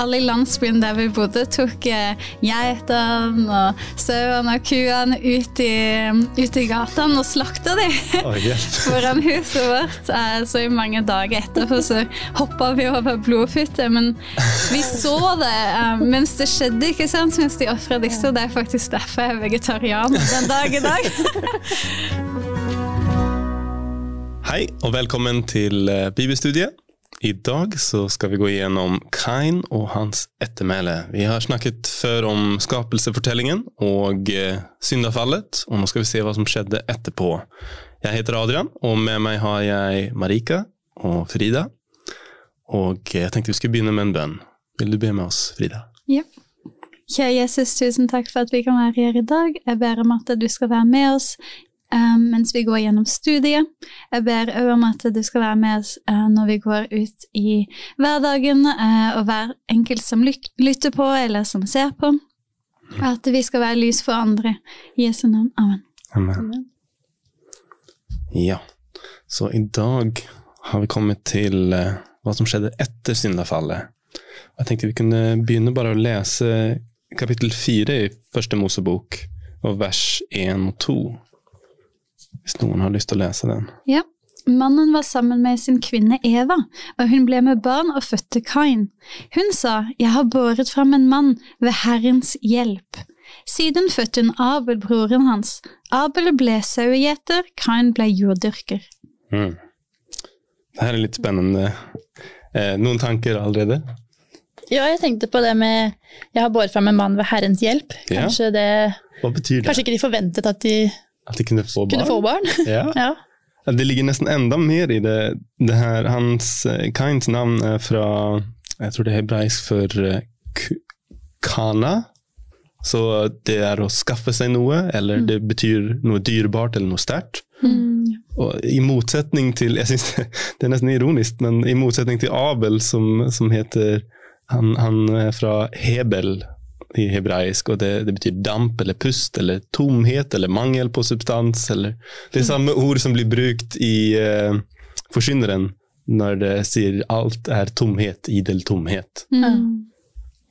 alle i landsbyen der vi bodde, tok eh, geitene og sauene og kuene ut i, ut i gatene og slakta dem oh, foran huset vårt. Så i mange dager etterpå så hoppa vi over blodfytte, men vi så det eh, mens det skjedde, ikke sant? mens de ofra disse. Det er faktisk derfor jeg er vegetarianer den dag i dag. Hei, og velkommen til eh, Bibelstudiet. I dag så skal vi gå gjennom Kain og hans ettermæle. Vi har snakket før om skapelsefortellingen og eh, syndafallet, og nå skal vi se hva som skjedde etterpå. Jeg heter Adrian, og med meg har jeg Marika og Frida. Og jeg tenkte vi skulle begynne med en bønn. Vil du be med oss, Frida? Ja. Kjære Jesus, tusen takk for at vi kan være her i dag. Jeg ber om at du skal være med oss eh, mens vi går gjennom studiet. Jeg ber òg om at du skal være med oss eh, når vi går ut i hverdagen, eh, og hver enkelt som lytter på eller som ser på. At vi skal være lys for andre. I Jesu navn. Amen. Amen. Ja, så i dag har vi kommet til eh, hva som skjedde etter syndafallet. Jeg tenkte vi kunne begynne bare å lese kapittel fire i første Mosebok, og vers én og to. Hvis noen har lyst til å lese den. Ja. Mannen var sammen med sin kvinne Eva, og hun ble med barn og fødte Kain. Hun sa, Jeg har båret fram en mann ved Herrens hjelp. Siden fødte hun Abel, broren hans. Abel ble sauegjeter, Kain ble jorddyrker. Mm. Det her er litt spennende. Eh, noen tanker allerede? Ja, jeg tenkte på det med Jeg har båret fram en mann ved Herrens hjelp. Ja. Kanskje, det, Hva betyr det? kanskje ikke de forventet at de At de kunne få barn? kunne få barn? Ja. ja. Det ligger nesten enda mer i det. det her, hans, eh, Kains navn er fra Jeg tror det er hebraisk for eh, kana. Så det er å skaffe seg noe, eller det betyr noe dyrebart eller noe sterkt. Og I motsetning til jeg synes det, det er nesten ironisk, men i motsetning til Abel, som, som heter han, han er fra Hebel i hebraisk, og det, det betyr damp eller pust eller tomhet eller mangel på substans. Eller, det er samme ord som blir brukt i uh, Forkynneren når det sier 'alt er tomhet, idel tomhet'. Mm.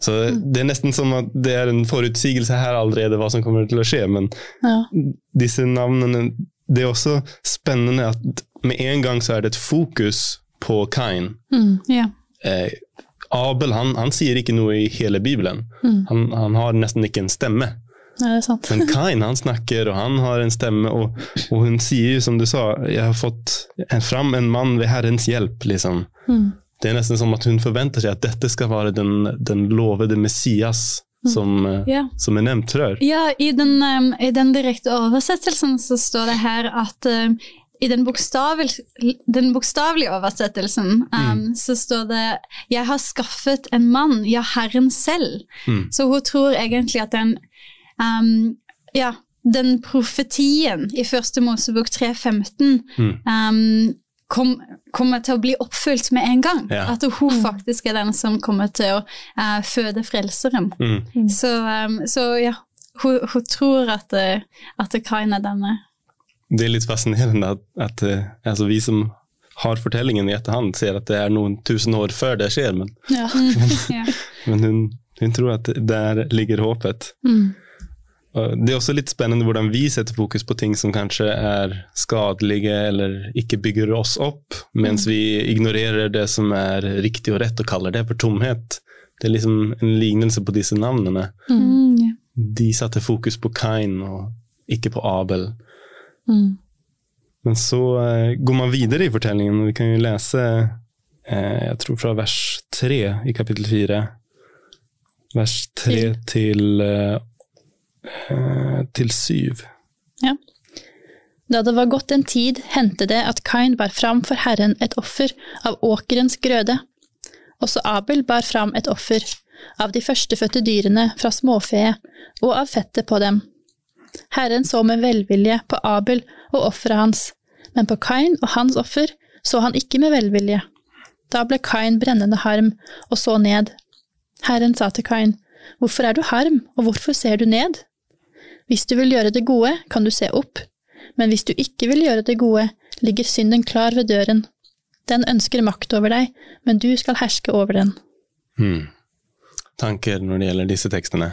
Så Det er nesten som at det er en forutsigelse her allerede hva som kommer til å skje, men ja. disse navnene Det er også spennende at med en gang så er det et fokus på Kain. Mm. Ja. Eh, Abel han, han sier ikke noe i hele Bibelen. Han, han har nesten ikke en stemme. ja, det er sant. Men Kain han snakker, og han har en stemme, og, og hun sier jo som du sa, jeg har fått fram en mann ved Herrens hjelp. liksom. Mm. Det er nesten som at hun forventer seg at dette skal være den, den lovede Messias som, eh, Ja. som er nevnt før. Ja, i den, um, i den direkte oversettelsen så står det her at um, i den, bokstavel, den bokstavelige oversettelsen um, så står det 'Jeg har skaffet en mann, ja, Herren selv'. Mm. Så hun tror egentlig at den um, Ja, den profetien i første Mosebok 3.15 Mm. um, kom, kommer til å bli oppfylt med en gang. Ja. At hun faktisk er den som kommer til å uh, føde frelseren. Mm. Så, um, så ja, hun, hun tror at, uh, at Kain er denne. Det er litt fascinerende at, at eh, altså vi som har fortellingen i etterhånd, ser at det er noen tusen år før det skjer, men, Ja. Ja. men hun, hun tror at der ligger håpet. Mm. Det er også litt spennende hvordan vi setter fokus på ting som kanskje er skadelige eller ikke bygger oss opp, mens vi ignorerer det som er riktig og rett og kaller det for tomhet. Det er liksom en lignelse på disse navnene. Mm, ja. De satte fokus på Kain og ikke på Abel. Mm. Men så eh, går man videre i fortellingen, og vi kan jo lese eh, jeg tror fra vers tre i kapittel fire. Vers tre Til. eh, eh, til syv. Ja. Da det var gått en tid, hendte det at Kain bar fram for Herren et offer av åkerens grøde. Også Abel bar fram et offer av de førstefødte dyrene fra småfe og av fettet på dem. Herren så med velvilje på Abel og offeret hans, men på Kain og hans offer så han ikke med velvilje. Da ble Kain brennende harm og så ned. Herren sa til Kain, Hvorfor er du harm, og hvorfor ser du ned? Hvis du vil gjøre det gode, kan du se opp, men hvis du ikke vil gjøre det gode, ligger synden klar ved døren. Den ønsker makt over deg, men du skal herske over den. Hmm. tanker når det gjelder disse tekstene?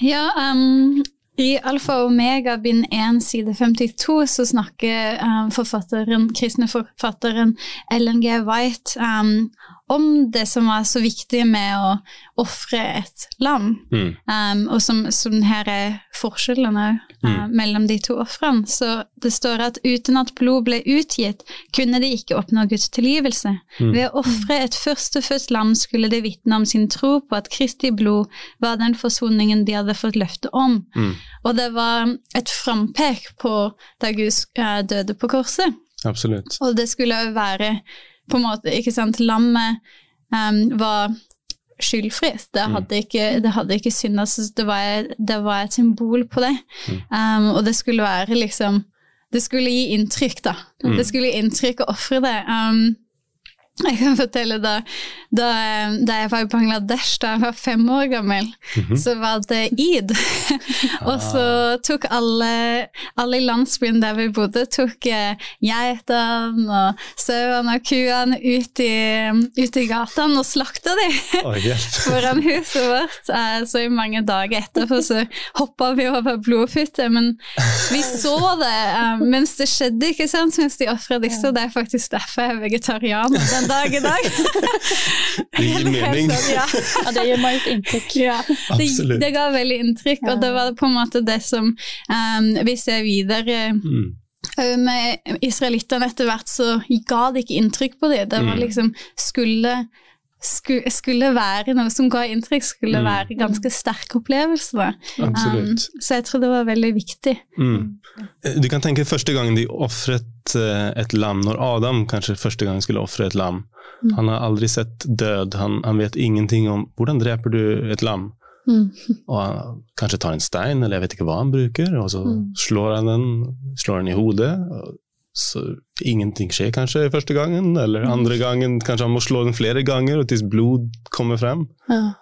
Ja, um, i Alfa og Omega bind 1 side 52 så snakker um, forfatteren, kristne forfatteren Ellen G. White um, om det som var så viktig med å ofre et lam, Mm. um, og som, som her er forskjellen òg uh, mellom de to ofrene. Så det står at uten at blod ble utgitt, kunne de ikke oppnå Guds tilgivelse. Ved å ofre et førstefødt lam skulle de vitne om sin tro på at Kristi blod var den forsoningen de hadde fått løfte om. Mm. Og det var et frampek på da Gud eh, døde på korset. Absolutt. Og det skulle òg være på en måte, ikke sant, Lammet um, var skyldfritt. Det hadde ikke, det hadde ikke synda, så det var, det var et symbol på det. Um, og det skulle være liksom Det skulle gi inntrykk, da. Det skulle gi inntrykk å ofre det. Em, jeg kan fortelle da, da, da jeg var i Bangladesh, da jeg var fem år gammel, så var det id. og så tok alle, alle i landsbyen der vi bodde, tok eh, geitene og sauene og kuene ut i, ut i gatene og slakta de Oi, foran huset vårt. Eh, Så i mange dager etterpå så hoppa vi over blodfytte, men vi så det eh, mens det skjedde, ikke sant, mens de ofra disse. Det er faktisk derfor jeg er vegetarianer den dag i dag. Det gir mening. Ja. Ja, det gjør meg et inntrykk. Ja, det, det ga veldig inntrykk, og det var på en måte det som um, Vi ser videre Mm. uh, med israelittene etter hvert, så ga det ikke inntrykk på dem. Det var Mm. liksom skulle, skulle, være noe som ga inntrykk, skulle Mm. være ganske sterk opplevelse. da. Um, så jeg tror det var veldig viktig. Mm. Du kan tenke første gang de ofret eh, et lam, når Adam kanskje første gang skulle ofre et lam. Han har aldri sett død, han, han vet ingenting om hvordan dreper du et lam. Mm. Og han kanskje tar en stein, eller jeg vet ikke hva han bruker, og så Mm. slår han den, slår den i hodet. Så ingenting skjer kanskje første gangen, eller andre gangen kanskje han må slå den flere ganger, og til blod kommer frem. Ja.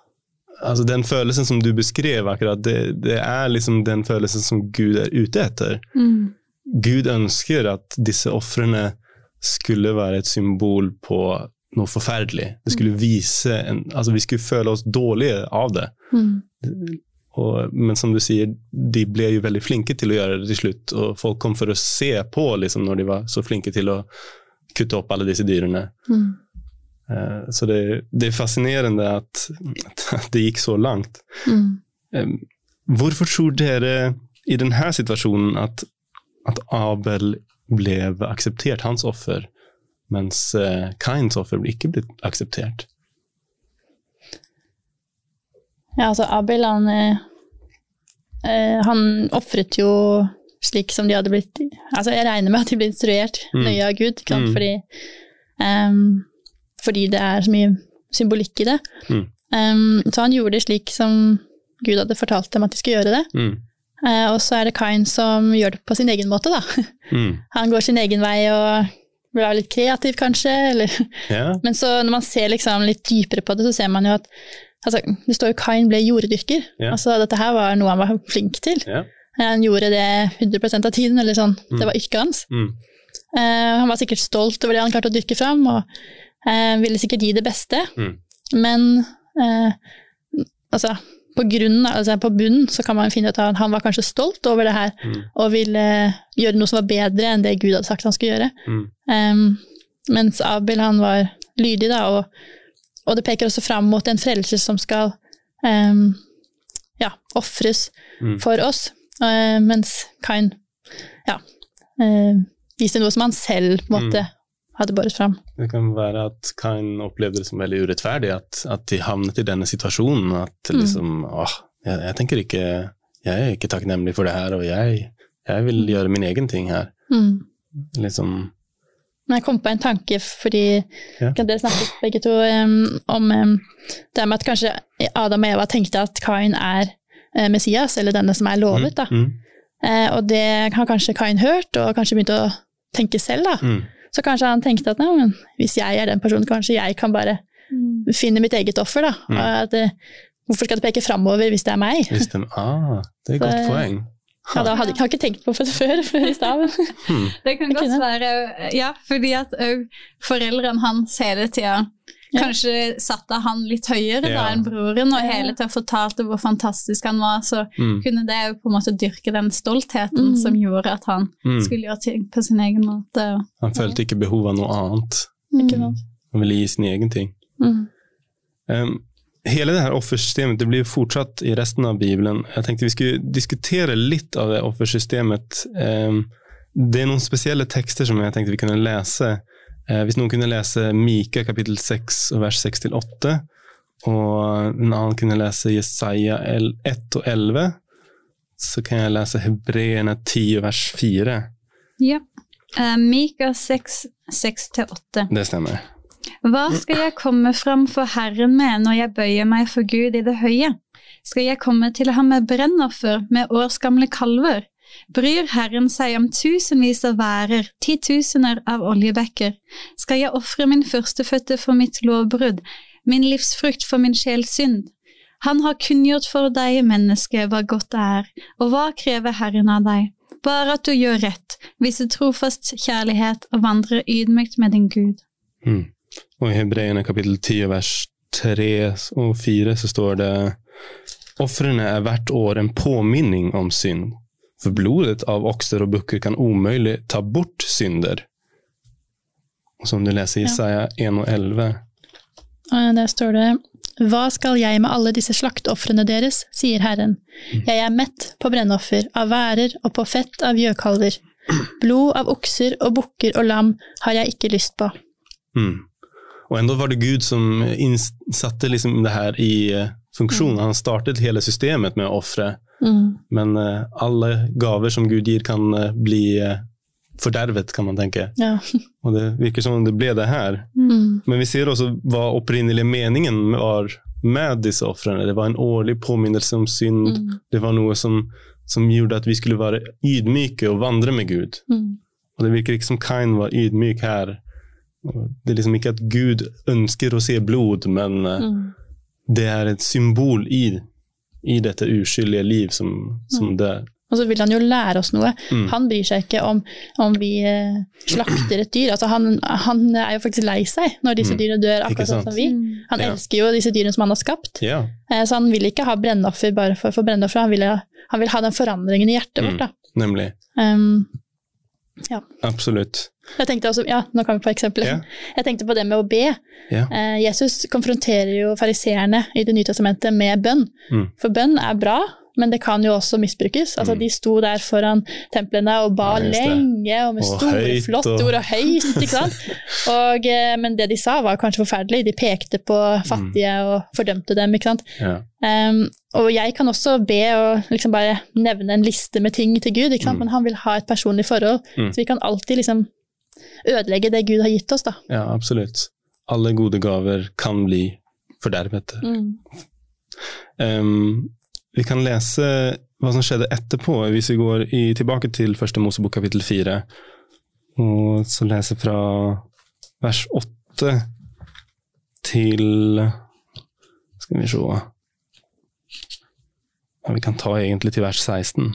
Altså Den følelsen som du beskrev akkurat, det, det er liksom den følelsen som Gud er ute etter. Mm. Gud ønsker at disse ofrene skulle være et symbol på noe forferdelig. Det skulle vise en, altså Vi skulle føle oss dårlige av det. Mm. Og, men som du sier, de ble jo veldig flinke til å gjøre det til slutt. Og folk kom for å se på liksom, når de var så flinke til å kutte opp alle disse dyrene. Mm. Uh, så det, det er fascinerende at, at det gikk så langt. Mm. Eh, Hvorfor tror dere i denne situasjonen at, at Abel ble akseptert, hans offer, mens uh, Kains offer ikke ble akseptert? Ja, altså Abel, han, eh, eh, han ofret jo slik som de hadde blitt Altså, jeg regner med at de ble instruert Mm. nøye av Gud? Mm. Fordi, um, fordi det er så mye symbolikk i det. Mm. Um, så han gjorde det slik som Gud hadde fortalt dem at de skulle gjøre det. Eh, og så er det Kain som gjør det på sin egen måte, da. Mm. Han går sin egen vei og blir litt kreativ, kanskje, eller Ja. Men så når man ser liksom litt dypere på det, så ser man jo at altså, Det står jo Kain ble jorddyrker. Ja. Altså, dette her var noe han var flink til. Ja. Han gjorde det 100% av tiden, eller sånn. Det var yrket hans. Mm. Uh, han var sikkert stolt over det han klarte å dyrke fram, og uh, ville sikkert gi det beste. Mm. Men uh, altså, på, grunnen, altså, på bunnen så kan man finne ut at han var kanskje stolt over det her, Mm. og ville gjøre noe som var bedre enn det Gud hadde sagt han skulle gjøre. Mm. Um, mens Abel han var lydig, da, og, og det peker også fram mot en frelse som skal um, ja, ofres Mm. for oss, uh, mens Kain ja, uh, viste noe som han selv på en måte Mm. hadde båret fram. Det kan være at Kain opplevde det som veldig urettferdig at, at de havnet i denne situasjonen. At Mm. liksom åh, jeg, jeg tenker ikke Jeg er ikke takknemlig for det her, og jeg, jeg vil gjøre min egen ting her. Mm. Liksom jeg kom på en tanke, fordi Ja. kan dere snakket begge to um, om um, det med at kanskje Adam og Eva tenkte at Kain er uh, Messias, eller denne som er lovet. da. Mm. Uh, og det har kanskje Kain hørt, og kanskje begynt å tenke selv. da. Mm. Så kanskje han tenkte at nei, men hvis jeg er den personen, kanskje jeg kan bare finne mitt eget offer. da. Mm. Og at, uh, hvorfor skal det peke framover hvis det er meg? Hvis det, ah, det er et godt poeng. Ja, da hadde jeg har ikke tenkt på det før, før i stad. Hmm. Det kan godt være Ja, fordi at òg foreldrene hans hele tida Ja. Kanskje satte han litt høyere da enn broren, og hele tiden fortalte hvor fantastisk han var, så Mm. kunne det jo på en måte dyrke den stoltheten Mm. som gjorde at han Mm. skulle gjøre ting på sin egen måte. Han følte ikke behov av noe annet. Ikke? Han ville gi sin egen ting. Mm. Um, hele det her offersystemet det blir fortsatt i resten av Bibelen. Jeg tenkte vi skulle diskutere litt av det offersystemet. Um, det er noen spesielle tekster som jeg tenkte vi kunne lese. Uh, hvis noen kunne lese Mika kapittel 6 og vers 6-8, og en annen kunne lese Jesaja 1 og 11, så kan jeg lese Hebreerne 10 og vers 4. Ja. Eh, Mika 6, 6-8. Det stemmer. Hva skal jeg komme fram for Herren med når jeg bøyer meg for Gud i det høye? Skal jeg komme til ham med brennoffer, med årsgamle kalver? Bryr Herren seg om tusenvis av værer, titusener av oljebekker? Skal jeg ofre min førstefødte for mitt lovbrudd, min livsfrukt for min sjels synd? Han har kunngjort for deg, menneske, hva godt det er, og hva krever Herren av deg? Bare at du gjør rett, viser trofast kjærlighet og vandrer ydmykt med din Gud. Mm. Og i Hebreerne kapittel 10 vers 3 og 4 så står det Ofrene er hvert år en påminning om synd, for blodet av okser og bukker kan umulig ta bort synder. Som du leser i Jesaja 1 og 11. ja, Der står det Hva skal jeg med alle disse slakteofrene deres, sier Herren. Jeg er mett på brennoffer, av værer og på fett av gjøkalver. Blod av okser og bukker og lam har jeg ikke lyst på. Mm. Og ändå var det Gud som satte liksom det her i eh, funksjon. Han startet hele systemet med å ofre. Men uh, alle gaver som Gud gir, kan uh, bli uh, fordervet, kan man tenke. Ja. Og det virker som om det ble det her. Mm. Men vi ser også hva opprinnelig meningen var med disse ofrene. Det var en årlig påminnelse om synd. Mm. Det var noe som, som gjorde at vi skulle være ydmyke og vandre med Gud. Mm. Og det virker ikke som Kain var ydmyk her. Det er liksom ikke at Gud ønsker å se blod, men eh, Mm. det er et symbol i, i dette uskyldige liv som, som dør. Og så vil han jo lære oss noe. Mm. Han bryr seg ikke om, om vi eh, slakter et dyr. Altså han, han er jo faktisk lei seg når disse dyra dyrene dør, akkurat sånn som vi. Han Ja. elsker jo disse dyrene som han har skapt. Ja. Eh, Så han vil ikke ha brennoffer bare for, for brennoffer, han vil, ha- han vil ha den forandringen i hjertet Mm. vårt. Da. Nemlig. Um, Absolutt. jeg tenkte også, ja, nå kan vi på eksempel. Ja. Jeg tenkte på det med å be. Ja. Eh, Jesus konfronterer jo fariseerne i Det nye testamentet med bønn. Mm. For bønn er bra, men det kan jo også misbrukes. Altså, Mm. De sto der foran templene og ba Ja, lenge og med Og store, høyt, flotte og- ord og høyt. ikke sant? Og, eh, men det de sa var kanskje forferdelig. De pekte på fattige og fordømte dem. ikke sant? Ja. Um, og jeg kan også be og liksom bare nevne en liste med ting til Gud, ikke sant? Mm. men han vil ha et personlig forhold. Mm. Så vi kan alltid liksom ødelegge det Gud har gitt oss. da. ja, absolutt. Alle gode gaver kan bli fordervet. Mm. Um, vi kan lese hva som skjedde etterpå, hvis vi går i, tilbake til første Mosebok kapittel fire. Og så leser fra vers åtte til Skal vi se ja, Vi kan ta egentlig til vers 16.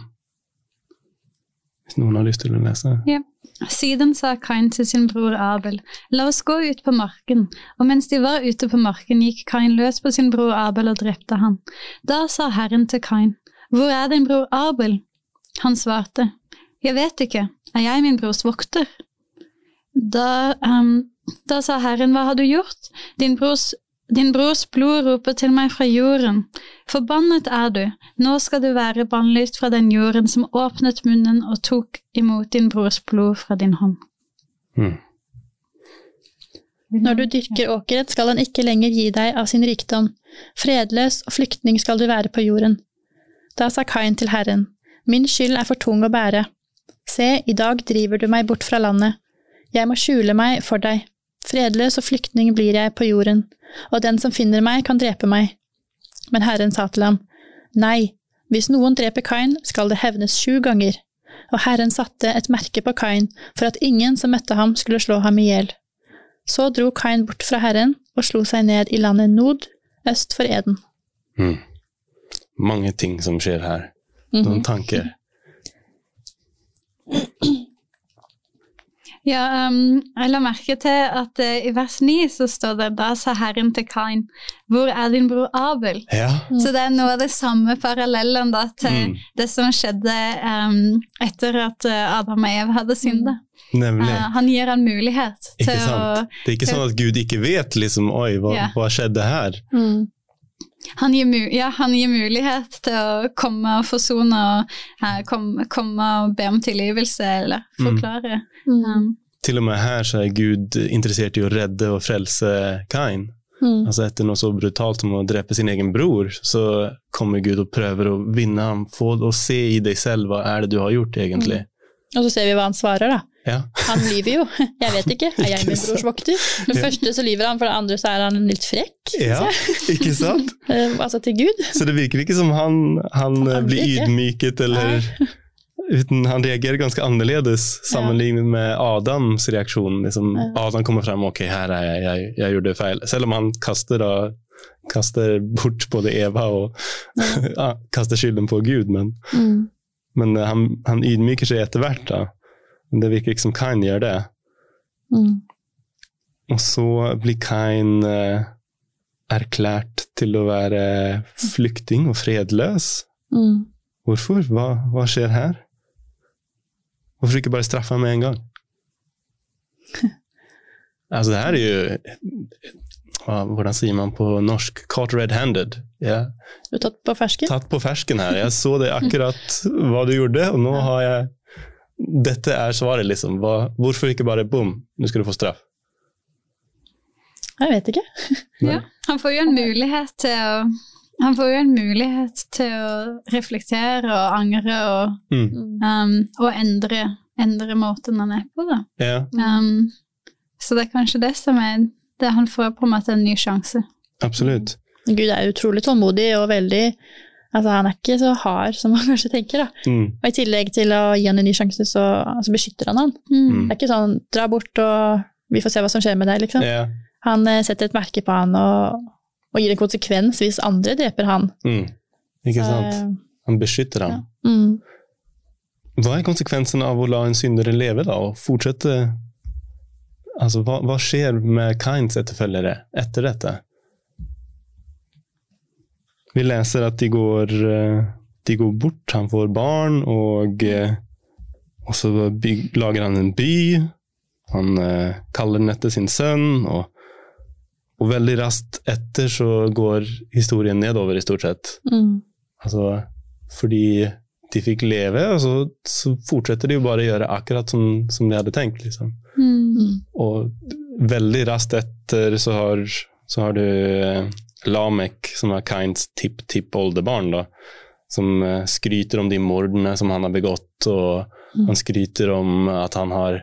Hvis noen har lyst til å lese. Siden sa Kain til sin bror Abel, la oss gå ut på marken, og mens de var ute på marken, gikk Kain løs på sin bror Abel og drepte han. Da sa Herren til Kain, hvor er din bror Abel? Han svarte, jeg vet ikke, er jeg min brors vokter? Da, um, da sa Herren, hva har du gjort? Din brors, din brors blod roper til meg fra jorden. Forbannet er du, nå skal du være bannlyst fra den jorden som åpnet munnen og tok imot din brors blod fra din hånd. Mm. Når du dyrker åkeret, skal han ikke lenger gi deg av sin rikdom. Fredløs og flyktning skal du være på jorden. Da sa Kain til Herren, min skyld er for tung å bære. Se, i dag driver du meg bort fra landet. Jeg må skjule meg for deg. Fredløs og flyktning blir jeg på jorden, og den som finner meg, kan drepe meg. Men Herren sa til ham, Nei, hvis noen dreper Kain, skal det hevnes sju ganger. Og Herren satte et merke på Kain for at ingen som møtte ham, skulle slå ham i hjel. Så dro Kain bort fra Herren og slo seg ned i landet Nod, øst for Eden. Mm. Mange ting som skjer her. Noen tanker. Ja, um, jeg la merke til at uh, i vers 9 så står det da sa Herren til Kain, hvor er din bror Abel? Ja. Så det er noe av det samme parallellen da til Mm. det som skjedde um, etter at uh, Adam og Eve hadde synda. Nemlig. Uh, han gir en mulighet Ikke til å sant? Det er ikke sånn at Gud ikke vet liksom, oi, hva, Ja. hva skjedde her? Mm. Han gir, mu ja, han gir mulighet til å komme og forsone og uh, komme, komme og be om tilgivelse eller forklare. Mm. Um, Til og med her så er Gud interessert i å redde og frelse Kain. Mm. Altså Etter noe så brutalt som å drepe sin egen bror, så kommer Gud og prøver å vinne ham. Få å se i deg selv hva er det du har gjort, egentlig. Og så ser vi hva han svarer, da. Ja. Han lyver jo. Jeg vet ikke. Er jeg min brors vokter? For det Ja. første så lyver han, for det andre så er han litt frekk. ja, ikke sant? Eh, altså til Gud. Så det virker ikke som han, han eh, Han blir ikke. ydmyket, eller Uten han reagerer ganske annerledes sammenlignet med Adams reaksjon. Liksom. Adam kommer frem ok, her er jeg, jeg, jeg gjorde feil. Selv om han kaster, da, kaster bort både Eva og ja, kaster skylden på Gud. Men, Mm. men eh, han, han ydmyker seg etter hvert. da. Det virker ikke som Kain gjør det. Mm. Og så blir Kain eh, erklært til å være flyktning og fredløs. Mm. Hvorfor? Hva, hva skjer her? Hvorfor ikke bare straffe ham med en gang? altså, det her er jo hva, Hvordan sier man på norsk? Caught red-handed. Yeah. Du er tatt på fersken? tatt på fersken her. Jeg så det akkurat hva du gjorde, og nå har jeg Dette er svaret, liksom. Hva, hvorfor ikke bare bom, nå skal du få straff? Jeg vet ikke. ja, han får jo en mulighet til å han får jo en mulighet til å reflektere og angre og, Mm. um, og endre, endre måten han er på, da. Ja, Um, så det er kanskje det som er det Han får på en måte en ny sjanse. absolutt. Gud er utrolig tålmodig og veldig Altså, han er ikke så hard som man kanskje tenker, da. Mm. Og i tillegg til å gi han en ny sjanse, så altså, beskytter han han. Mm. Det er ikke sånn 'dra bort, og vi får se hva som skjer med deg', liksom. Yeah. Han eh, setter et merke på han og, og gir en konsekvens hvis andre dreper han. Mm. Ikke Så, sant? Han beskytter ham. ja. Mm. Hva er konsekvensen av å la en syndere leve, da, og fortsette Altså, hva, hva skjer med Kains etterfølgere etter dette? Vi leser at de går, eh, de går bort, han får barn, og, eh, og så byg, lager han en by. Han eh, kaller den etter sin sønn, og, og veldig raskt etter så går historien nedover, i stort sett. Mm. Altså, fordi de fikk leve, og så, så fortsetter de jo bare å gjøre akkurat som, som de hadde tenkt. liksom. Mm. Og veldig raskt etter så har, så har du Lamek, som er Kains tipp-tipp-oldebarn, som eh, skryter om de mordene som han har begått, og Mm. han skryter om at han har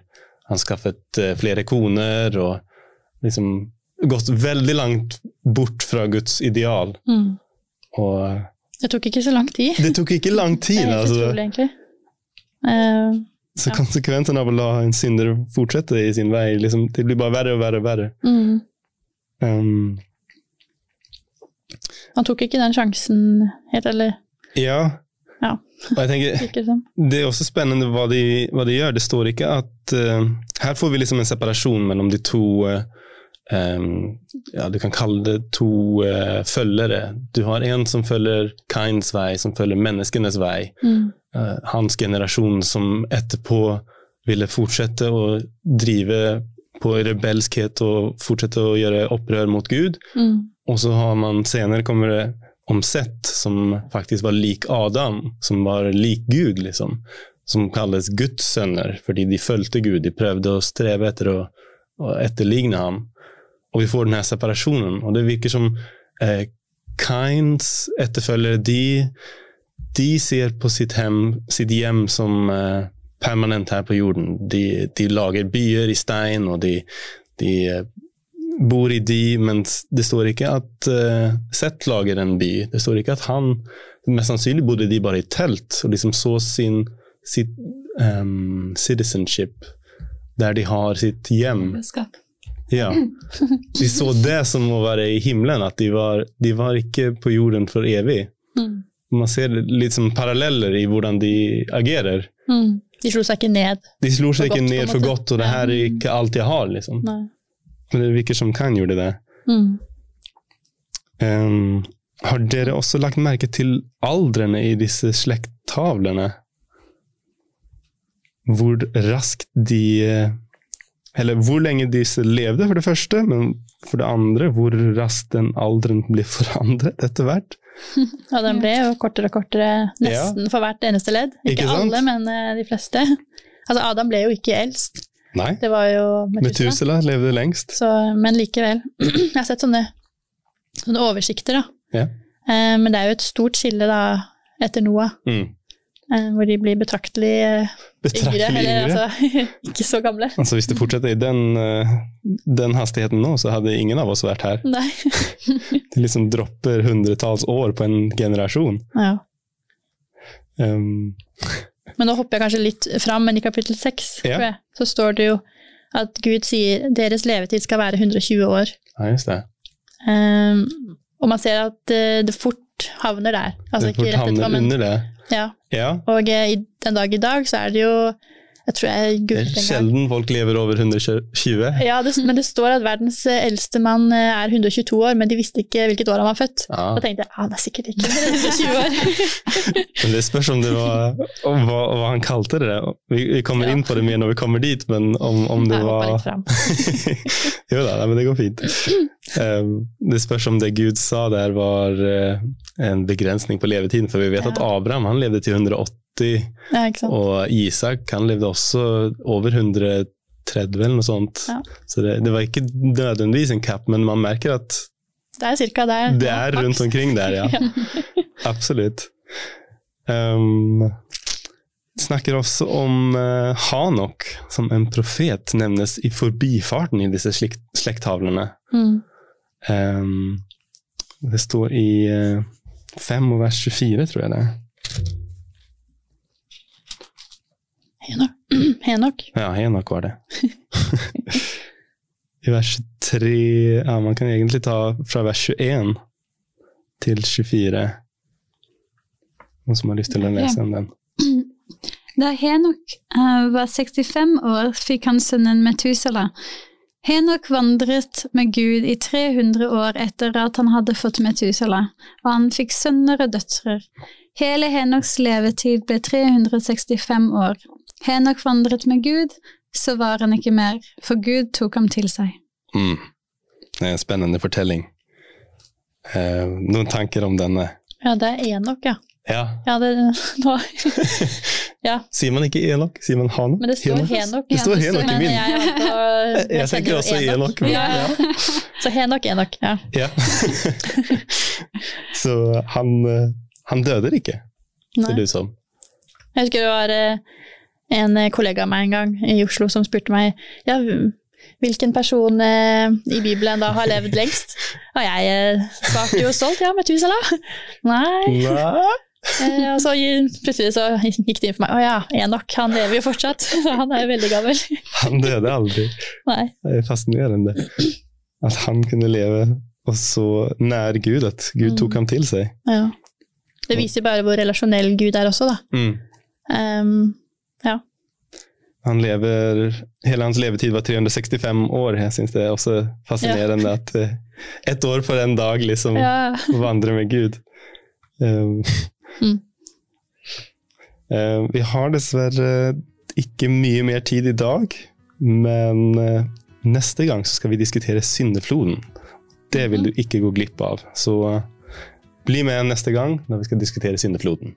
han skaffet eh, flere koner, og liksom gått veldig langt bort fra Guds ideal. Mm. Og Det tok ikke så lang tid. det tok ikke lang tid, Det er helt altså. utrolig, egentlig. Uh, Så Ja. konsekvensen av å la en synder fortsette i sin vei, liksom, det blir bare verre og verre og verre. mm. Um, Han tok ikke den sjansen helt, eller ja. Ja. Og jeg tenker, det er også spennende hva de, hva de gjør. Det står ikke at uh, Her får vi liksom en separasjon mellom de to uh, um, ja, Du kan kalle det to uh, følgere. Du har en som følger Kinds vei, som følger menneskenes vei. Mm. uh, hans generasjon som etterpå ville fortsette å drive på rebelskhet og fortsette å gjøre opprør mot Gud. Mm. Og så har man senere kommer det om Sett, som faktisk var lik Adam, som var lik Gud, liksom. Som kalles Guds sønner, fordi de fulgte Gud. De prøvde å streve etter å, å etterligne ham. Og vi får denne separasjonen. Og det virker som eh, Kains etterfølgere, de, de ser på sitt, hjem, sitt hjem som eh, permanent her på jorden. De, de lager byer i stein, og de, de eh, bor i de, mens det står ikke at uh, Seth lager en by. Det står ikke at han Mest sannsynlig bodde de bare i telt og liksom så sin sitt um, citizenship der de har sitt hjem. Ja. De så det som å være i himmelen, at de var, de var ikke på jorden for evig. Mm. Man ser litt som paralleller i hvordan de agerer. Mm. De slo seg ikke ned. De slo seg ikke godt, ned for godt, og det her er ikke alt jeg har, liksom. Nei. Men det virker som kan gjorde det. Mm. Um, har dere også lagt merke til aldrene i disse slekttavlene? Hvor raskt de Eller hvor lenge disse levde, for det første, men for det andre, hvor raskt den alderen ble forandret etter hvert. Og den ble jo kortere og kortere nesten for hvert eneste ledd. Ikke, Ikke alle, men eh, de fleste. Altså Adam ble jo ikke eldst. Nei, Det var jo Metusela. Metusela levde lengst. Så, men likevel. Jeg har sett sånne, sånne oversikter, da. Ja. Eh, men det er jo et stort skille da etter Noah, Mm. eh, hvor de blir betraktelig eh, yngre. Eller yngre. altså ikke så gamle. Altså Hvis det fortsetter i den, den hastigheten nå, så hadde ingen av oss vært her. Nei. Det liksom dropper hundretalls år på en generasjon. Ja. Um, Men nå hopper jeg kanskje litt fram, men i kapittel 6 Ja. så står det jo at Gud sier deres levetid skal være 120 år. ja, just det. Um, og man ser at eh, det fort havner der. Altså det fort etterpå, havner men under det. ja. Ja, Og eh, i den dag i dag så er det jo Jeg tror jeg googlet en sjelden folk lever over 120. Ja, det, men det står at verdens eh, eldste mann eh, er 122 år, men de visste ikke hvilket år han var født. Ja. Da tenkte jeg ah, han er sikkert ikke 120 år. Men det spørs om det var om hva, hva han kalte det. Vi, vi kommer Ja. inn på det mer når vi kommer dit, men om, om det Jeg var litt fram. Jo da, men det går fint. Det spørs om det Gud sa der var eh, en begrensning på levetiden, for vi vet Ja. at Abraham han levde til 180, Ja, og Isak han levde også over 130 eller noe sånt. Ja. Så det, det var ikke nødvendigvis en cap, men man merker at Det er cirka der. det er rundt omkring der, ja. Absolutt. Um, snakker også om uh, Hanok, som en profet nevnes i forbifarten i disse slekt, slekttavlene. Mm. Um, det står i uh, 5 og vers 24, tror jeg det er. Henok. Ja, Henok var det. I vers 3 Ja, man kan egentlig ta fra vers 21 til 24. Noen som har lyst til å lese om den? Da Henok var 65 år, fikk han sønnen Metusala. Henok vandret med Gud i 300 år etter at han hadde fått Metusala, og han fikk sønner og døtre. Hele Henoks levetid ble 365 år. Henok vandret med Gud, så var han ikke mer, for Gud tok ham til seg. Mm. Det er en spennende fortelling. Eh, noen tanker om denne? Ja, det er Enok, ja. Ja. Ja, det nå. Ja, Sier man ikke Enok? Sier man Hanok? men det står Henok. Det står Henok i min. jeg, vant Jeg, tenker også Enok. men- Ja. Ja. Så Henok, Enok, ja. Ja. Så han, eh, han døde ikke, ser det ut som. Jeg husker det var eh, en eh, kollega av meg en gang i Oslo som spurte meg ja, hvilken person eh, i Bibelen da har levd lengst. Og jeg eh, svarte jo stolt ja, Metusela. Nei. Nei. Eh, og så plutselig så gikk det inn for meg å ja, Enok, han lever jo fortsatt. Han er jo veldig gammel. Han døde aldri. Nei. Det er fascinerende. At han kunne leve og så nær Gud at Gud tok Mm. ham til seg. Ja. Det viser bare hvor relasjonell Gud er også, da. Mm. Um, ja. Han lever, hele hans levetid var 365 år. Jeg syns det er også fascinerende at eh, ett år for en dag liksom ja. vandre med Gud. Um, Mm. eh, vi har dessverre ikke mye mer tid i dag, men eh, neste gang så skal vi diskutere syndefloden. Det vil du ikke gå glipp av. Så eh, bli med neste gang når vi skal diskutere syndefloden.